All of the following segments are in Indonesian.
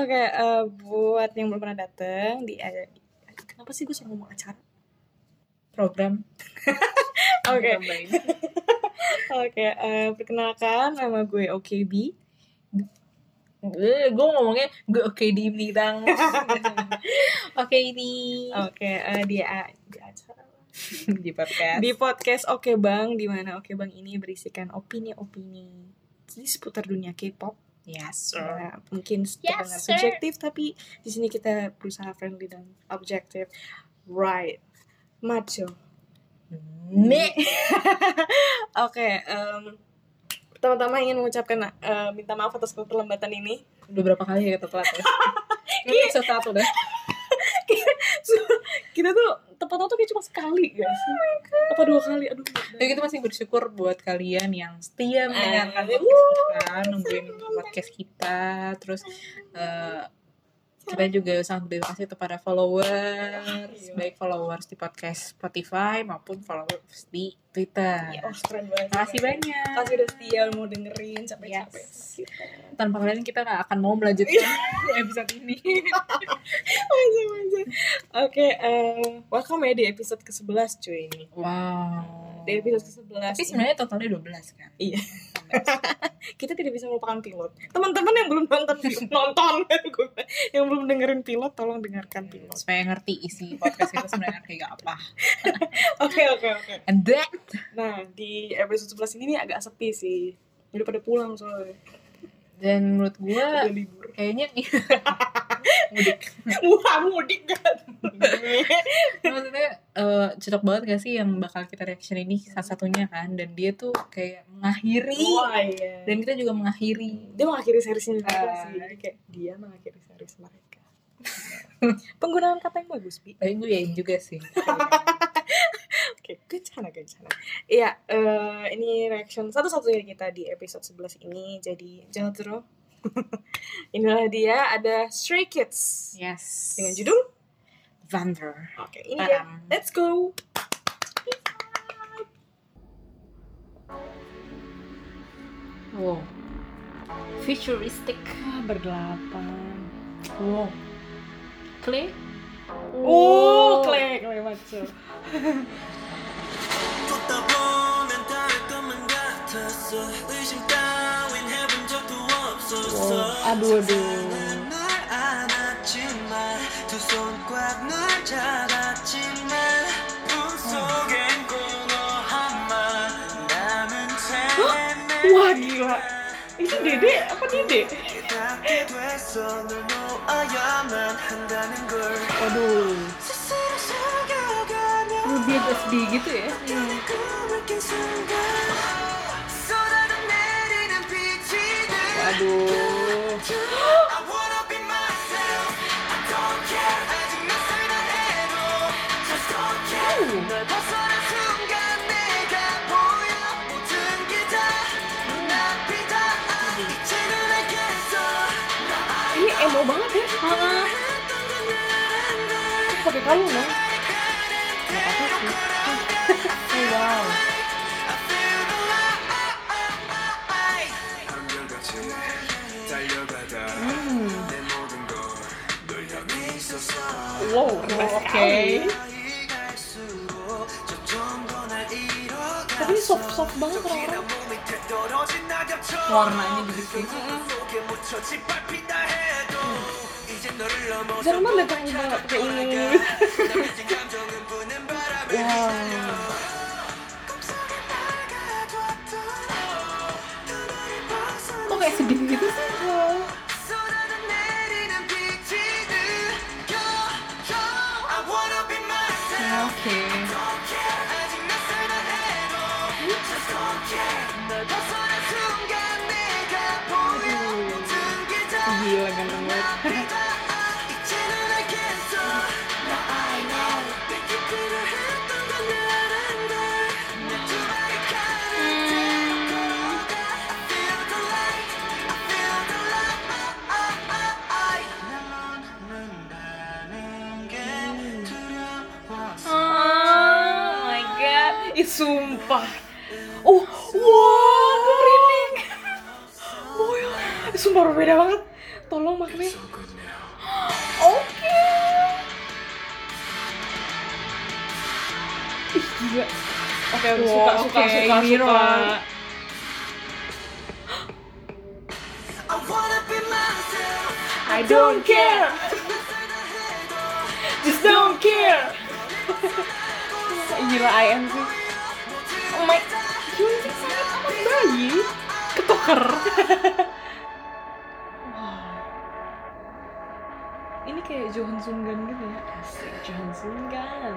Oke, eh, buat yang belum pernah datang di kenapa sih gue selalu ngomong acara? Program. Oke. Oke, eh, perkenalkan nama gue OKB. gue gue ngomongnya gue oke di bidang oke di Oke, eh, di, acara di podcast di podcast Oke Bang, di mana Oke Bang ini berisikan opini-opini di seputar dunia K-pop. Yes Ya, mungkin Yes, terdengar sir. subjektif, tapi di sini kita berusaha friendly dan objektif. Right, macho. me Oke, em, pertama-tama ingin mengucapkan eh, minta maaf atas keterlambatan ini. udah berapa kali ya kita telat ya ini episode satu dah Kita tuh tepat waktu kayak cuma sekali, guys. Apa dua kali? Aduh. tapi kita masih bersyukur buat kalian yang setia mendengarkan podcast kita nungguin podcast kita terus eh, kita juga sangat berterima kasih kepada followers baik followers di podcast Spotify maupun followers di Twitter Ya, oh, keren banget. Terima kasih banyak. Kasih udah setia mau dengerin capek-capek. Yes. tanpa kalian kita nggak akan mau melanjutkan episode ini. Oke, eh, welcome ya di episode ke-11 cuy ini. wow Di episode ke-11. tapi sebenarnya totalnya 12 kan Iya. Kita tidak bisa melupakan pilot. Teman-teman yang belum nonton nonton yang belum dengerin pilot tolong dengarkan pilot. supaya ngerti isi podcast itu sebenarnya kayak apa Oke, oke, oke. and that Nah, di episode 11 ini nih agak sepi sih. Udah pada pulang soalnya. Dan menurut libur. kayaknya mudik Wah, mudik kan. maksudnya eh, cocok banget gak sih yang bakal kita reaction ini salah satunya kan dan dia tuh kayak mengakhiri Wah, iya. dan kita juga mengakhiri dia mengakhiri Ah. sih. Jadi kayak dia mengakhiri series mereka. Penggunaan kata yang bagus, Bi. tapi gue yain juga sih Oke, kencana kencana. Iya, eh, ini reaction satu-satunya kita di episode 11 ini. Jadi jangan terus. Inilah dia ada Stray Kids yes dengan judul. Vander Oke, ini dia. Let's go. wow futuristic berdelapan. wow Clay Oh, kle, kle maco. 걷다 보면 닿을 것만 같았어 의심 따윈 해본 적도 없었어 Aduh, aduh. 널 안았지만 두손꽉널 잡았지만 꿈속엔 한만 남은 채내 Wah, gila. Ini Dede apa Dede? 닿게 됐어 널 놓아야만 한다는 걸 Waduh. lebih sedih gitu ya hmm. waduh uh. emo banget ya pakai kalung dong keren oke. sekali. 갈수록 점점 더날 잃어가 Tapi ini soft soft banget orang-orang. 몸 밑에 떨어진 낙엽처럼 warnanya juga sih 속에 묻혀 짓밟힌다 해도 이제 너를 넘어서 Jangan banget pakai ini pakai ini. 남겨진 감정은 부는 바람에 Wow. 꿈속에 밝아졌던 그날을 벗어나 kok kayak sedih gitu sih Oh my god. Ih, sumpah. Sumpah berbeda banget. Tolong now. oke. Ih gila. Oke Wow, suka suka oke, suka ini suka. Roa. I don't care. just don't care. Gila I am sih. Oh my Hyunjin sangat amat bayi ketuker kayak Johan Sunggan gitu ya asik Johan Sunggan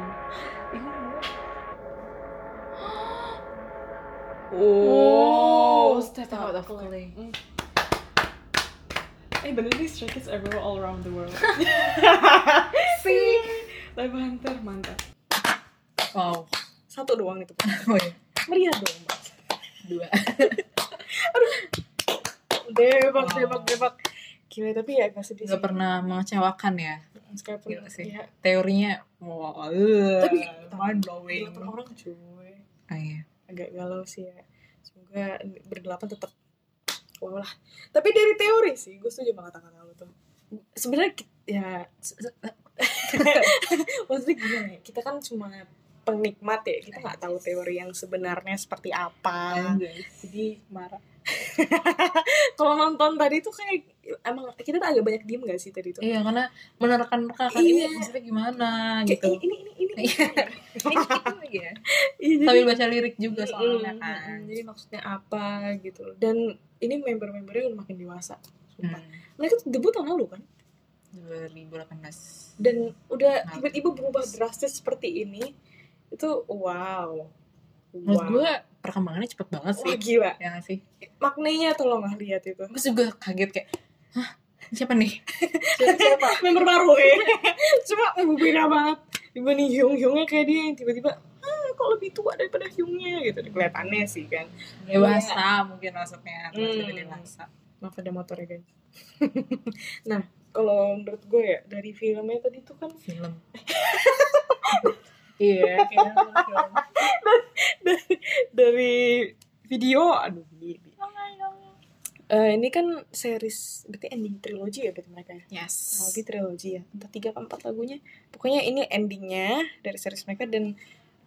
Ibu Oh, step out of clay. Mm. Eh bener nih Stray Kids everywhere all around the world. Sih. Live Hunter mantap. Wow. Satu doang itu. Oh iya. Meriah dong, Mbak. Dua. Debak, Wow. debak, debak. Gila tapi ya agak sedih Gak pernah mengecewakan ya. Sekalipun Gila sih. ya, Teorinya wow. tapi mind blowing. delapan orang cuy. Ah, iya. Agak galau sih ya. Semoga berdelapan tetap wow lah. Tapi dari teori sih, gue setuju banget kata lu tuh. Sebenarnya ya maksudnya ya? Kita kan cuma penikmat ya, kita nggak tahu teori yang sebenarnya seperti apa. Anjay. Jadi marah. Kalau nonton tadi tuh kayak emang kita tuh agak banyak diem gak sih tadi tuh? Iya karena menerka-nerka kan Iya. ini maksudnya gimana Kayak, gitu. "Ih, ini ini ini. Iya. Iya. Iya, jadi- Sambil baca lirik juga soalnya kan. Jadi maksudnya apa gitu. Dan ini member-membernya udah makin dewasa. Sumpah. Hmm. Mereka tuh debut tahun lalu kan? 2018. Dan udah Nah. tiba-tiba berubah drastis seperti ini. Itu wow. Menurut Wow. gue perkembangannya cepet banget sih. Wah gila. Ya sih? Maknanya tolong lah lihat itu. Gue juga kaget kayak, hah siapa nih? Siapa, siapa? Member baru ya. Cuma eh, beda banget. Dibanding Hyung-Hyungnya kayak dia yang tiba-tiba ah, kok lebih tua daripada Hyungnya gitu. Kelihatannya sih kan. Dewasa mungkin maksudnya. Hmm. dewasa. Maaf ada motor ya guys. nah, kalau menurut gue ya dari filmnya tadi tuh kan Film. iya, kayaknya nonton film. dari, dari video, aduh ini. Eh, ini kan series berarti ending trilogi ya berarti mereka ya. Yes. Trilogi trilogi ya. Entah tiga apa empat lagunya. Pokoknya ini endingnya dari series mereka dan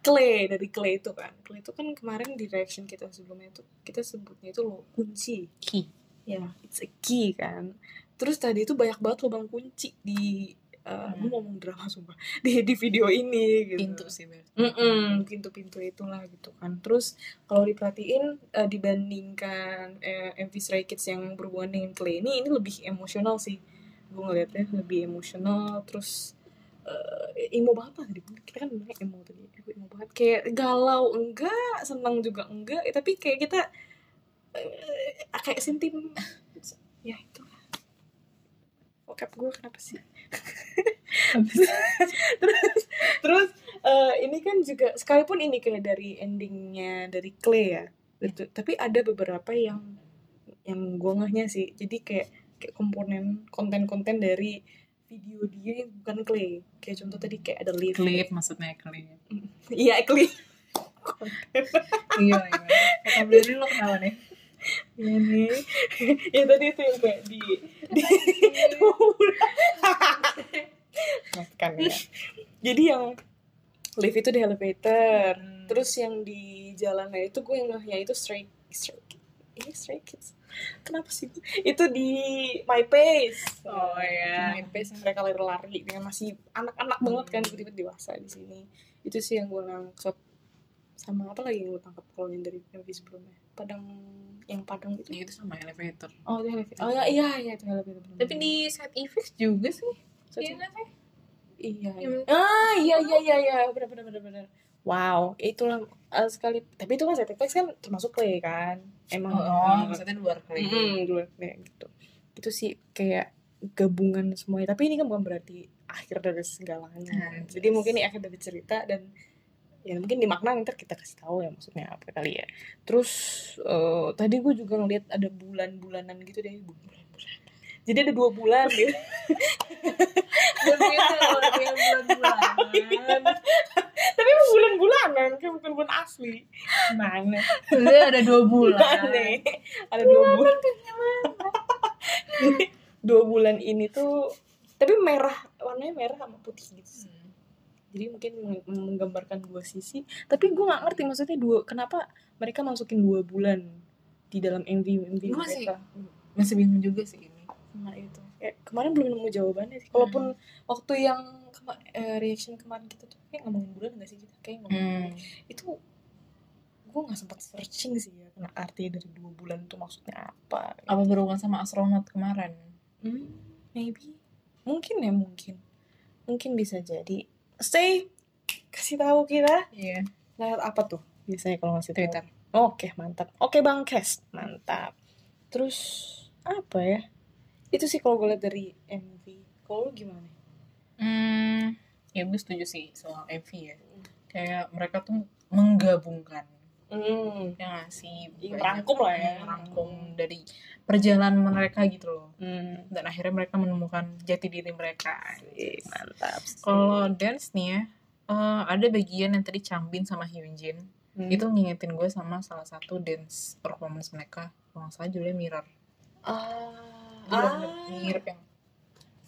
Clay dari Clay itu kan. Clay itu kan kemarin di reaction kita sebelumnya itu kita sebutnya itu lo kunci. Key. Ya, it's a key kan. Terus tadi itu banyak banget lubang kunci di uh, Hmm. gue ngomong drama sumpah di di video ini gitu. Pintu sih. Mm-mm, pintu-pintu itulah gitu kan. Terus kalau diperhatiin eh, dibandingkan eh, MV Stray Kids yang berhubungan dengan Clay ini ini lebih emosional sih. Gue ngeliatnya lebih emosional terus eh, emo banget lah tadi. Kita kan bilangnya emo tadi. Emo banget kayak galau enggak, senang juga enggak, tapi kayak kita eh, kayak sentim ya itu. Bokap gue kenapa sih? terus terus eh, ini kan juga sekalipun ini kayak dari endingnya dari Clay ya gitu. tapi ada beberapa yang yang gue sih jadi kayak kayak komponen konten-konten dari video dia yang bukan Clay kayak contoh tadi kayak ada live Klip maksudnya klip. iya Clay iya, iya. Kata beli lo kenapa nih? Ini. Ya tadi itu yang kayak di di maafkan ya. Jadi yang live itu di elevator. Hmm. terus yang di jalannya itu gue yang ngehnya itu stray stray ini stray kids? Kenapa sih? Itu di my pace. Oh, iya. my pace yang mereka lari-lari. Dengan masih anak-anak banget kan tiba-tiba dewasa di sini. Itu sih yang gue nangkep. Sama apa lagi yang gue tangkap kalau yang dari MV sebelumnya padang yang padang itu Ya, itu sama elevator. oh itu elevator oh ya iya iya itu elevator. Tapi di set effects juga sih. Set Iya nggak sih? Iya, iya. Ah, iya iya iya iya, benar benar benar benar. Wow, itulah eh, sekali. Tapi itu kan set effects kan termasuk play kan. Emang Oh, oh, maksudnya luar klip. Mm, dua kayak gitu. Itu sih kayak gabungan semuanya. Tapi ini kan bukan berarti akhir dari segalanya. Hmm, Jadi yes. mungkin ini akhir dari cerita dan ya mungkin di makna ntar kita kasih tahu ya maksudnya apa kali ya. Terus eh, tadi gue juga ngeliat ada bulan-bulanan gitu deh. Bulan-bulan. Jadi ada dua bulan gitu. bulan-bulanan. Tapi emang bulan-bulanan kan bukan bulan asli. Mana? Sebenarnya ada dua bulan. Aneh. Ada dua bulan. dua bulan ini tuh tapi merah warnanya merah sama putih gitu sih. Jadi mungkin meng- menggambarkan dua sisi. Tapi gue nggak ngerti maksudnya dua kenapa mereka masukin dua bulan di dalam MV MV Gua masih- mereka? masih bingung juga sih ini. Nah itu. Kayak kemarin belum nemu jawabannya sih. Kalaupun waktu yang kema- eh, reaction kemarin kita tuh kayak ngomongin bulan nggak sih kita? Kayak ngomongin Hmm. itu gue nggak sempat searching sih ya karena artinya dari dua bulan itu maksudnya apa. Apa berhubungan sama astronot kemarin? Hmm, maybe. Mungkin ya mungkin. Mungkin bisa jadi stay kasih tahu kita iya. Lewat apa tuh biasanya kalau ngasih tahu? Twitter. Oke mantap. Oke bang Kes. Mantap. Terus apa ya? Itu sih kalau gue lihat dari MV kalau lu gimana? Hmm ya gue setuju sih soal MV ya. Kayak mereka tuh menggabungkan hmm. ya nggak sih Iya, Banyak- merangkum lah ya. merangkum dari perjalanan mereka gitu loh hmm. dan akhirnya mereka menemukan jati diri mereka mantap kalau dance nih ya eh, ada bagian yang tadi Changbin sama Hyunjin Hmm. itu ngingetin gue sama salah satu dance performance mereka kalau nggak salah judulnya Mirror ah, bener-bener ah. mirip yang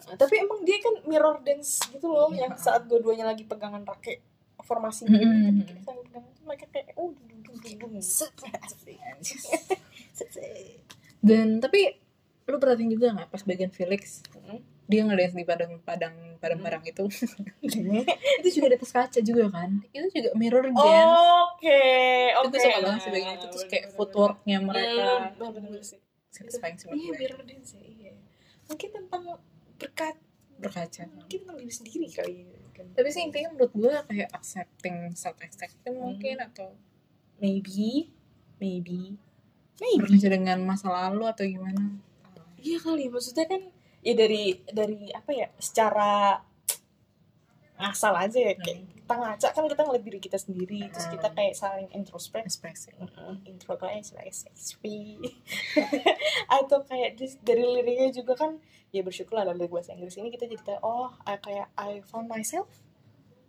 tapi emang dia kan mirror dance gitu loh Iya. yang saat dua-duanya lagi pegangan rake formasi gitu. Tapi tuh mereka kayak oh dan tapi lu perhatiin juga nggak pas bagian Felix? Mm. dia ngedance di padang padang padang padang itu. Itu juga di atas kaca juga kan? Itu juga mirror dance Oke, itu oke. gue suka banget sih bagian itu terus kayak footworknya mereka. Hmm, bener-bener sih. satisfying sih Iya, mirror dance ya, iya. Mungkin tentang berkat, berkaca. mungkin tentang diri sendiri kali ya. Tapi sih intinya menurut gue kayak accepting self accepting mungkin atau maybe, maybe, maybe. berkaca dengan masa lalu atau gimana? Iya kali, maksudnya kan ya dari dari apa ya secara ngasal aja ya kayak Hmm. kita ngaca kan kita ngeliat diri kita sendiri terus kita Hmm. kayak saling introspek. Ekspresi introspeksi. Atau kayak dari liriknya juga kan ya bersyukur lah dari bahasa Inggris ini kita jadi kayak oh I- kayak I found myself.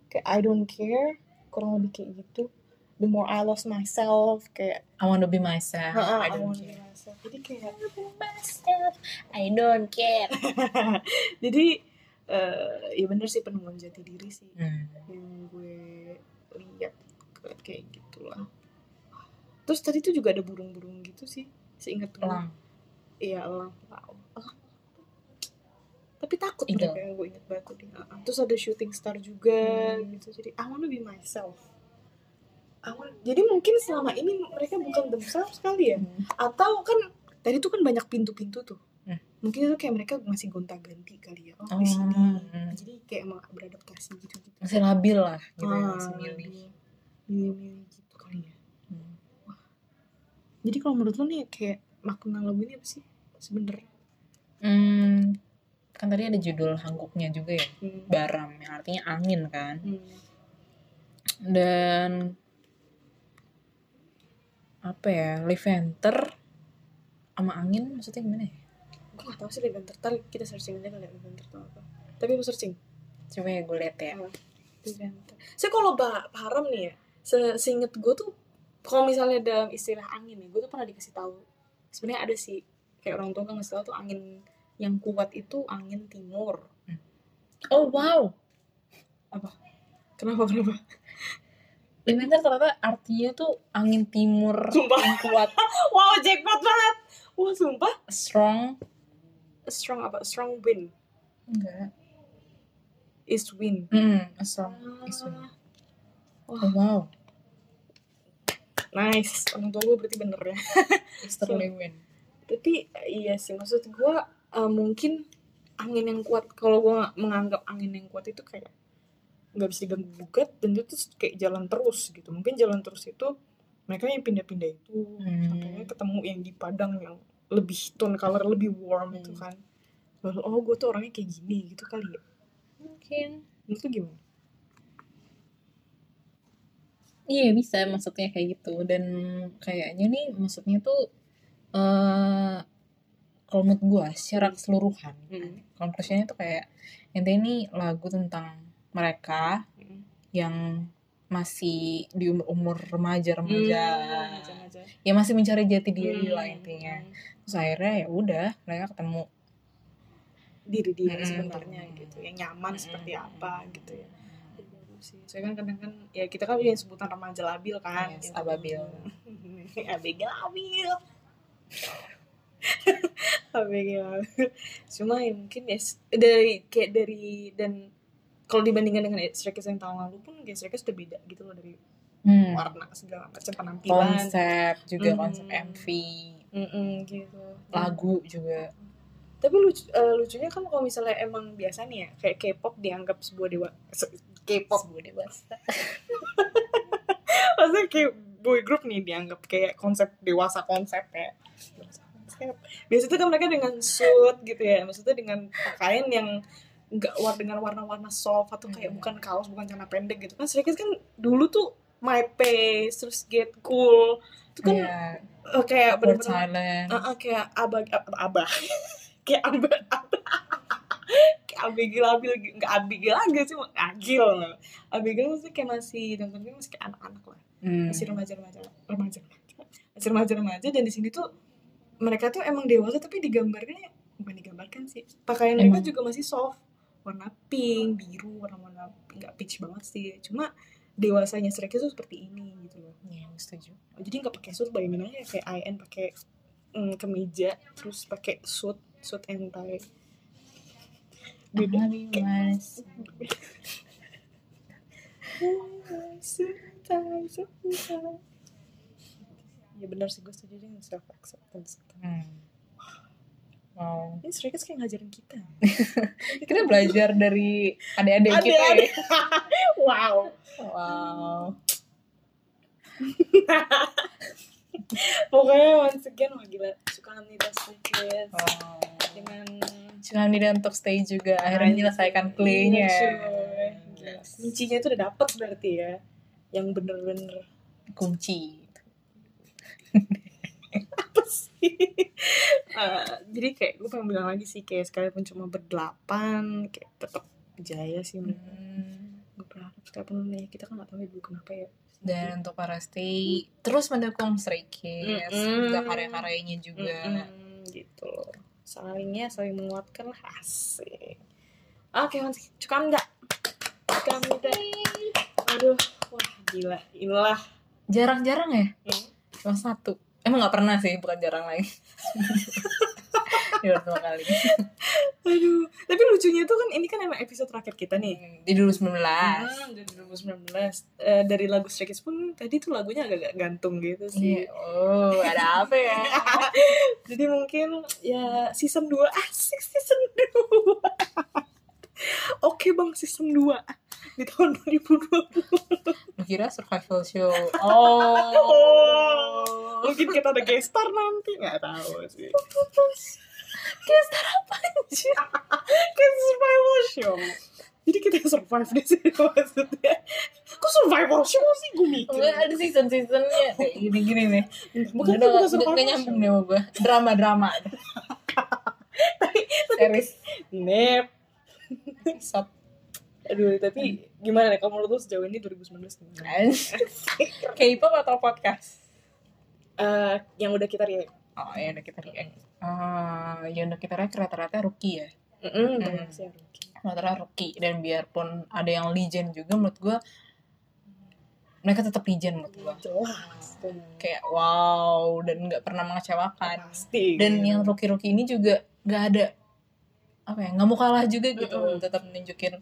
Kayak I don't care. Kurang lebih kayak gitu. The more I lost myself kayak I want to be myself. "Heeh, I I don't care. myself. Jadi kayak myself. I don't care. Jadi eh ya bener sih penemuan jati diri sih hmm. yang gue lihat kayak gitulah terus tadi tuh juga ada burung-burung gitu sih seingat gue elang iya elang wow elang tapi takut Eagle. mereka yang gue inget banget tadi ah. terus ada shooting star juga Hmm. gitu jadi I wanna be myself I wanna- jadi mungkin selama ini mereka bukan themselves kali ya atau kan tadi tuh kan banyak pintu-pintu tuh Hmm. Mungkin itu kayak mereka masih gonta-ganti kali ya. Oh, Oh, di sini. Hmm. jadi kayak emang beradaptasi gitu-gitu masih labil lah gitu ya Ah, masih milih. milih-milih gitu kali ya. Hmm. jadi kalau menurut lo nih kayak makna lagu ini apa sih sebenernya Hmm, kan tadi ada judul hangguknya juga ya hmm. baram yang artinya angin kan. Hmm. dan apa ya Leventer sama angin maksudnya gimana ya gue gak tau sih Leventer Ntar kita searching aja kali ya Leventer tuh apa. Tapi mau searching. Coba ya gue lihat ya. Leventer saya kalau ba- paham nih ya se- seinget gue tuh kalau misalnya dalam istilah angin nih gue tuh pernah dikasih tahu. Sebenarnya ada sih kayak orang tua kan ngasih tahu tuh angin yang kuat itu angin timur. Oh wow. Kenapa kenapa? Leventer ternyata artinya tuh angin timur Sumpah. yang kuat. Wow jackpot banget. Wah sumpah. Strong A strong apa strong wind enggak. East wind hmm a strong is wind. Wah. oh wow. Nice. Orang tua gue berarti bener ya. Easterly wind tapi iya sih maksud gue eh, mungkin angin yang kuat kalau gue menganggap angin yang kuat itu kayak nggak bisa diganggu gugat dan itu tuh kayak jalan terus gitu. Mungkin jalan terus itu mereka yang pindah-pindah itu. Hmm. sampainya ketemu yang di padang yang lebih tone color lebih warm itu Hmm. kan baru oh gue tuh orangnya kayak gini gitu kali ya mungkin itu gimana Iya bisa maksudnya kayak gitu dan kayaknya nih maksudnya tuh eh kalau menurut gua secara keseluruhan Hmm. konklusinya tuh kayak intinya ini lagu tentang mereka Hmm. yang masih di umur umur remaja remaja Remaja-remaja. ya masih mencari jati diri lah Hmm. intinya terus akhirnya ya udah mereka ketemu diri dia Mm-mm. sebenarnya gitu yang nyaman Mm-mm. seperti apa gitu ya sih saya kan kadang kan ya kita kan yang sebutan remaja labil kan Yes, ababil. ababil labil ababil labil cuma ya mungkin ya dari kayak dari dan kalau dibandingkan dengan Stray yang tahun lalu pun kayak Stray udah beda gitu loh dari Hmm. warna segala macam penampilan. Konsep juga Mm. konsep MV Mm-mm, gitu. Lagu juga. Tapi lucu, eh, lucunya kan kalau misalnya emang biasa nih ya kayak K-pop dianggap sebuah dewa se- K-pop. Sebuah dewasa. Maksudnya kayak boy group nih dianggap kayak konsep dewasa konsep ya. Biasanya kan mereka dengan suit gitu ya maksudnya dengan pakaian yang nggak war dengan warna-warna soft atau kayak Hmm. bukan kaos bukan celana pendek gitu. Kan sedikit kan dulu tuh my pace terus get cool. Itu kan Iya, eh, kayak silent Ah, ah, kayak abah ab- abah. Kayak abah kayak abigil abil nggak abigil aja sih agil abigil masih kayak masih dan tapi masih kayak anak-anak lah. Hmm. masih remaja-remaja remaja masih remaja-remaja dan di sini tuh mereka tuh emang dewasa tapi digambarnya bukan digambarkan sih. Pakaian mereka juga masih soft warna pink biru warna-warna nggak peach banget sih. Cuma dewasanya Kids tuh seperti ini gitu loh. Iya, setuju. Jadi nggak pakai suit bayangin aja kayak IN pakai mm, kemeja terus pakai suit suit and tie. Beda. Mas. Ya benar sih gue setuju dengan self acceptance hmm. Wow. Ini Stray Kids kayak ngajarin kita. Kita belajar dari adik-adik kita ya. Adik-adik. wow. Wow. Pokoknya once again wah gila. Suka nih Stray Kids oh. dengan cuma tidak untuk stay juga akhirnya menyelesaikan playnya Iya, kuncinya itu udah dapet berarti ya yang bener-bener. Kunci Eh, jadi kayak gue pengen bilang lagi sih kayak sekalipun cuma berdelapan kayak tetap jaya sih menurut Hmm. gue berharap sekalipun nih kita kan nggak tahu dulu kenapa ya. Dan untuk para stay terus mendukung Stray Kids Mm-mm. juga karya-karyanya juga. Mm-mm, gitu loh. Salingnya saling menguatkan asik. Oke Mas cukup nggak? Cukup udah. Aduh wah gila. Inilah. Jarang-jarang ya? Hmm. cuma satu. Emang nggak pernah sih bukan jarang lagi ya dua kali. Aduh tapi lucunya tuh kan ini kan emang episode terakhir kita nih. Di 2019 Hmm, dari 2019 Eh, dari lagu Stray Kids pun tadi tuh lagunya agak gantung gitu sih. Iya. oh ada apa ya? Jadi mungkin ya season 2 asik season 2 oke bang season 2 di tahun 2020 Lu kira survival show. Oh Oh, mungkin kita ada guest star nanti. Nggak tahu sih Guest star apa anjir kayak survival show jadi kita survive di sini maksudnya. Kok survival show sih gue mikir? Ada season seasonnya kayak gini gini nih? Bukan udah bukan survival nggak nyambung nih gue drama drama series. Nep. Sop. Aduh, tapi gimana nih? Kalau menurut lu sejauh ini 2019 gimana? K-pop atau podcast? Eh, yang udah kita react. oh ya udah kita react Ah, yang udah kita react rata-rata rookie ya. Mm yang rookie. rata-rata rookie. Dan biarpun ada yang legend juga menurut gue mereka tetap legend menurut gue kayak wow dan nggak pernah mengecewakan. Pasti. dan yang rookie rookie ini juga nggak ada apa ya nggak mau kalah juga gitu. Mm-mm. tetap menunjukin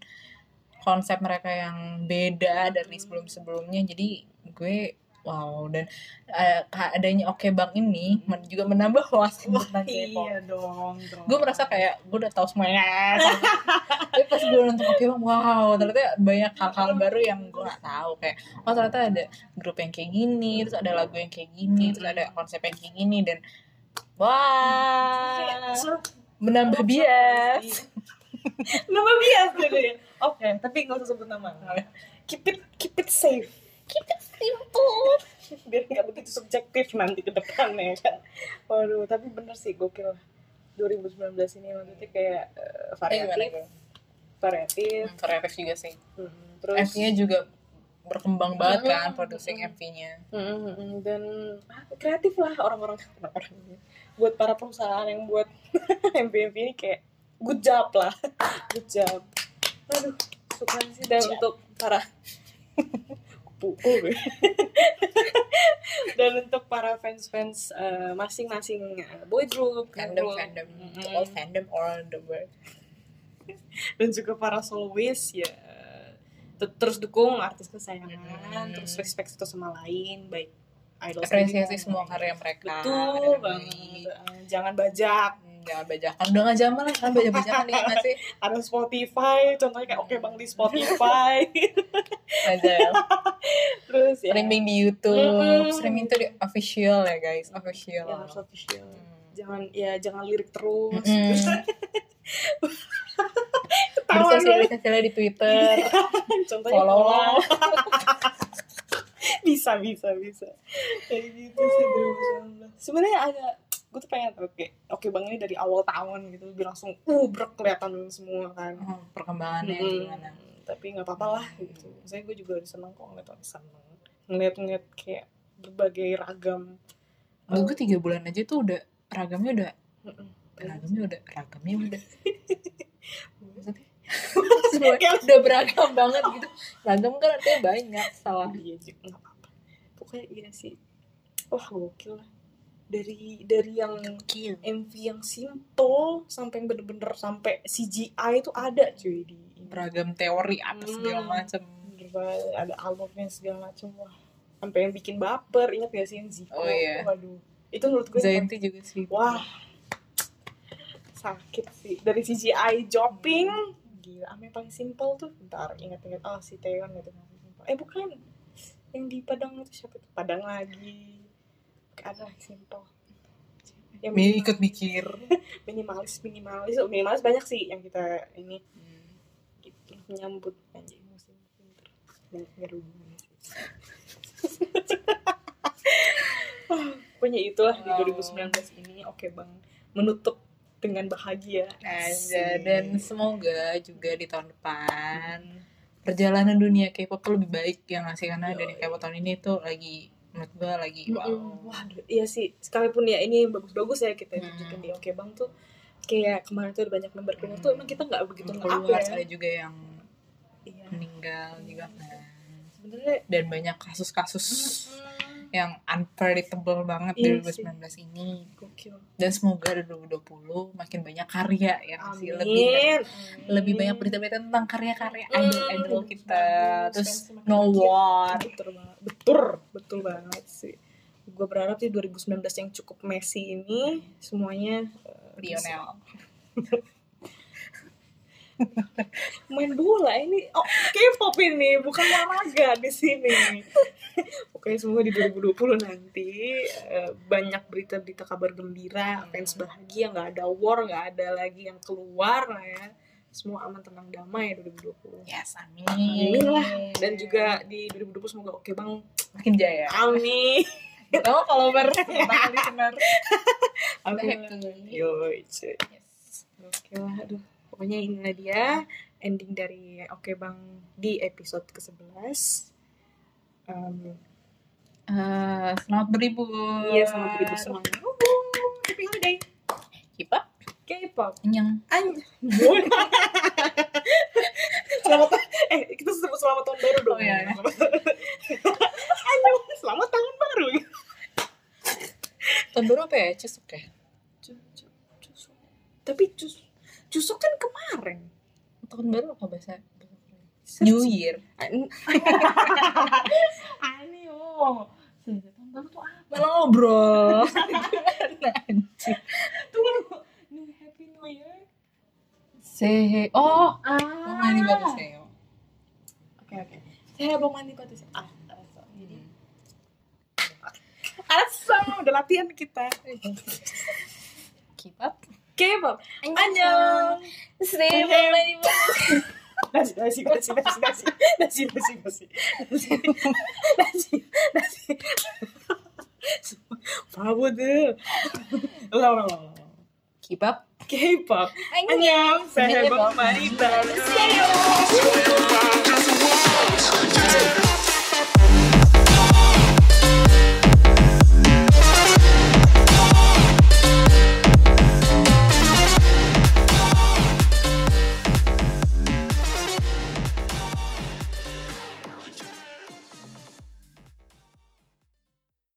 konsep mereka yang beda dari sebelum sebelumnya jadi gue wow dan eh, adanya oke bang ini men- juga menambah wawasan tentang K-pop Iya dong. dong. gue merasa kayak gue udah tahu semuanya tapi pas gue nonton oke bang wow ternyata banyak hal-hal baru yang gue nggak tahu kayak oh ternyata ada grup yang kayak gini terus ada lagu yang kayak gini terus ada konsep yang kayak gini dan wah Sur- menambah bias nama bias jadi. Oke, tapi nggak usah sebut nama. Keep it keep it safe. Keep it simple Biar nggak begitu subjektif nanti ke depannya kan. Waduh, tapi bener sih gokil. 2019 ini maksudnya kayak eh, variatif, variatif. Hmm, variatif juga sih. Hmm, Terus MV-nya juga berkembang banget kan Mm-mm. produksi MV-nya Mm, dan ah, kreatif lah orang-orang orang buat para perusahaan yang buat MV MV ini kayak good job lah. Good job. Aduh suka sih dan untuk para gue. dan untuk para fans-fans eh, masing-masing eh, boy group fandom girl, fandom. Mm-mm, all fandom all the world. Dan juga para soloist ya te- terus dukung artis kesayangan Mm. terus respect satu sama lain baik idol apresiasi semua karya mereka. Betul banget. Eh, jangan bajak. Hmm, jangan bajakan udah gak zaman lah. Kan baja bajakan ya nggak sih? Ada Spotify contohnya kayak oke bang di Spotify. Aja terus ya. Streaming di YouTube. Mm-mm. streaming itu di official ya guys. Official. Ya harus official. Hmm. jangan ya jangan lirik terus. Mm-mm. Ketawa gue. bersosialisasinya di Twitter. Contohnya follow bisa bisa bisa. Kayak gitu sih 2019 sebenarnya ada gue tuh pengen oke oke bang ini dari awal tahun gitu biar langsung uh brek kelihatan semua kan. Oh, perkembangannya Mm-mm. gimana? Tapi nggak apa-apa lah gitu. Saya gue juga seneng kok ngeliat orang seneng. Ngeliat-ngeliat kayak berbagai ragam Menurut gue tiga bulan aja tuh udah ragamnya udah ragamnya udah ragamnya udah. Maksudnya? Udah beragam banget gitu. Ragam kan artinya banyak salah. Iya juga nggak apa-apa. Pokoknya iya sih. Wah gokil lah dari dari yang MV yang simple sampai yang bener-bener sampai CGI itu ada cuy di beragam teori apa segala Hmm. macam Bener banget, ada albumnya segala macam wah sampai yang bikin baper ingat gak sih yang Zico Oh, iya. waduh itu menurut gue yang Zainti juga sih Wah, sakit sih. Dari CGI Jopping, gila. Ama yang paling simpel tuh, bentar ingat-ingat. Oh, si Taeyeon itu yang. Eh, bukan. Yang di Padang itu siapa tuh? Padang lagi. Ada yang simpel. Yang Mi ikut mikir. Minimalis, minimalis. Oh, minimalis banyak sih yang kita ini gitu menyambut anjing musim winter. Dan. Pokoknya itulah di Wow. 2019 ini. Oke bang. Menutup dengan bahagia. Aja dan semoga juga di tahun depan perjalanan dunia K-pop tuh lebih baik yang ngasih karena dari K-pop tahun ini tuh lagi menurut gue lagi wow Mm-mm. Wah, iya sih. Sekalipun ya ini bagus-bagus ya kita Hmm. tunjukin di Oke Bang tuh kayak kemarin tuh ada banyak member keluar tuh emang kita nggak begitu keluar ya. ada juga yang Iya. meninggal juga kan Sebenarnya dan banyak kasus-kasus mm, yang unpredictable banget di Iya 2019 ini gokil. dan semoga di 2020 makin banyak karya yang Amin. masih lebih Amin. lebih banyak berita-berita tentang karya-karya Hmm, idol-idol kita banget. terus no one Betul banget. Betul, betul banget sih. Gue berharap di 2019 yang cukup messy ini semuanya bisa. Lionel main bola ini oh K-pop ini bukan olahraga di sini Pokoknya semoga di 2020 nanti eh, banyak berita-berita kabar gembira, fans bahagia, nggak ada war, nggak ada lagi yang keluar lah ya. Semua aman tenang damai 2020. yes amin Amin lah. Dan juga di 2020 semoga oke bang. makin jaya Amin. kita mau follower tentang listener Amin. Yo, cuy. Oke lah, aduh. Pokoknya inilah dia ending dari Oke Bang di episode ke-11. Um, Eh, selamat berlibur Iya, selamat beribu semuanya. Happy holiday. Kipa K-pop. yang Anj. selamat eh kita sebut selamat tahun baru dong. Oh, iya, iya. Anjing, selamat tahun baru. tahun baru apa ya cusuk ya. Tapi cus cusuk kan kemarin. tahun baru apa bahasa New Year Aneh oh. Tahun baru tuh apa? malah ngobrol anjir Tunggu. New Happy New Year. Sehe oh Ah. ini bagus ya Oke oke. Saya belum mandi batu sih. Ah. Jadi asal udah latihan kita. Kipap K-pop. 안녕. 스네일 많이 먹 다시 다시 다시 다시 다시 다시 다시 다시 다시 바보들. 올라 올라 올라 K-pop? 안녕. 새해 복 많이 받으세요.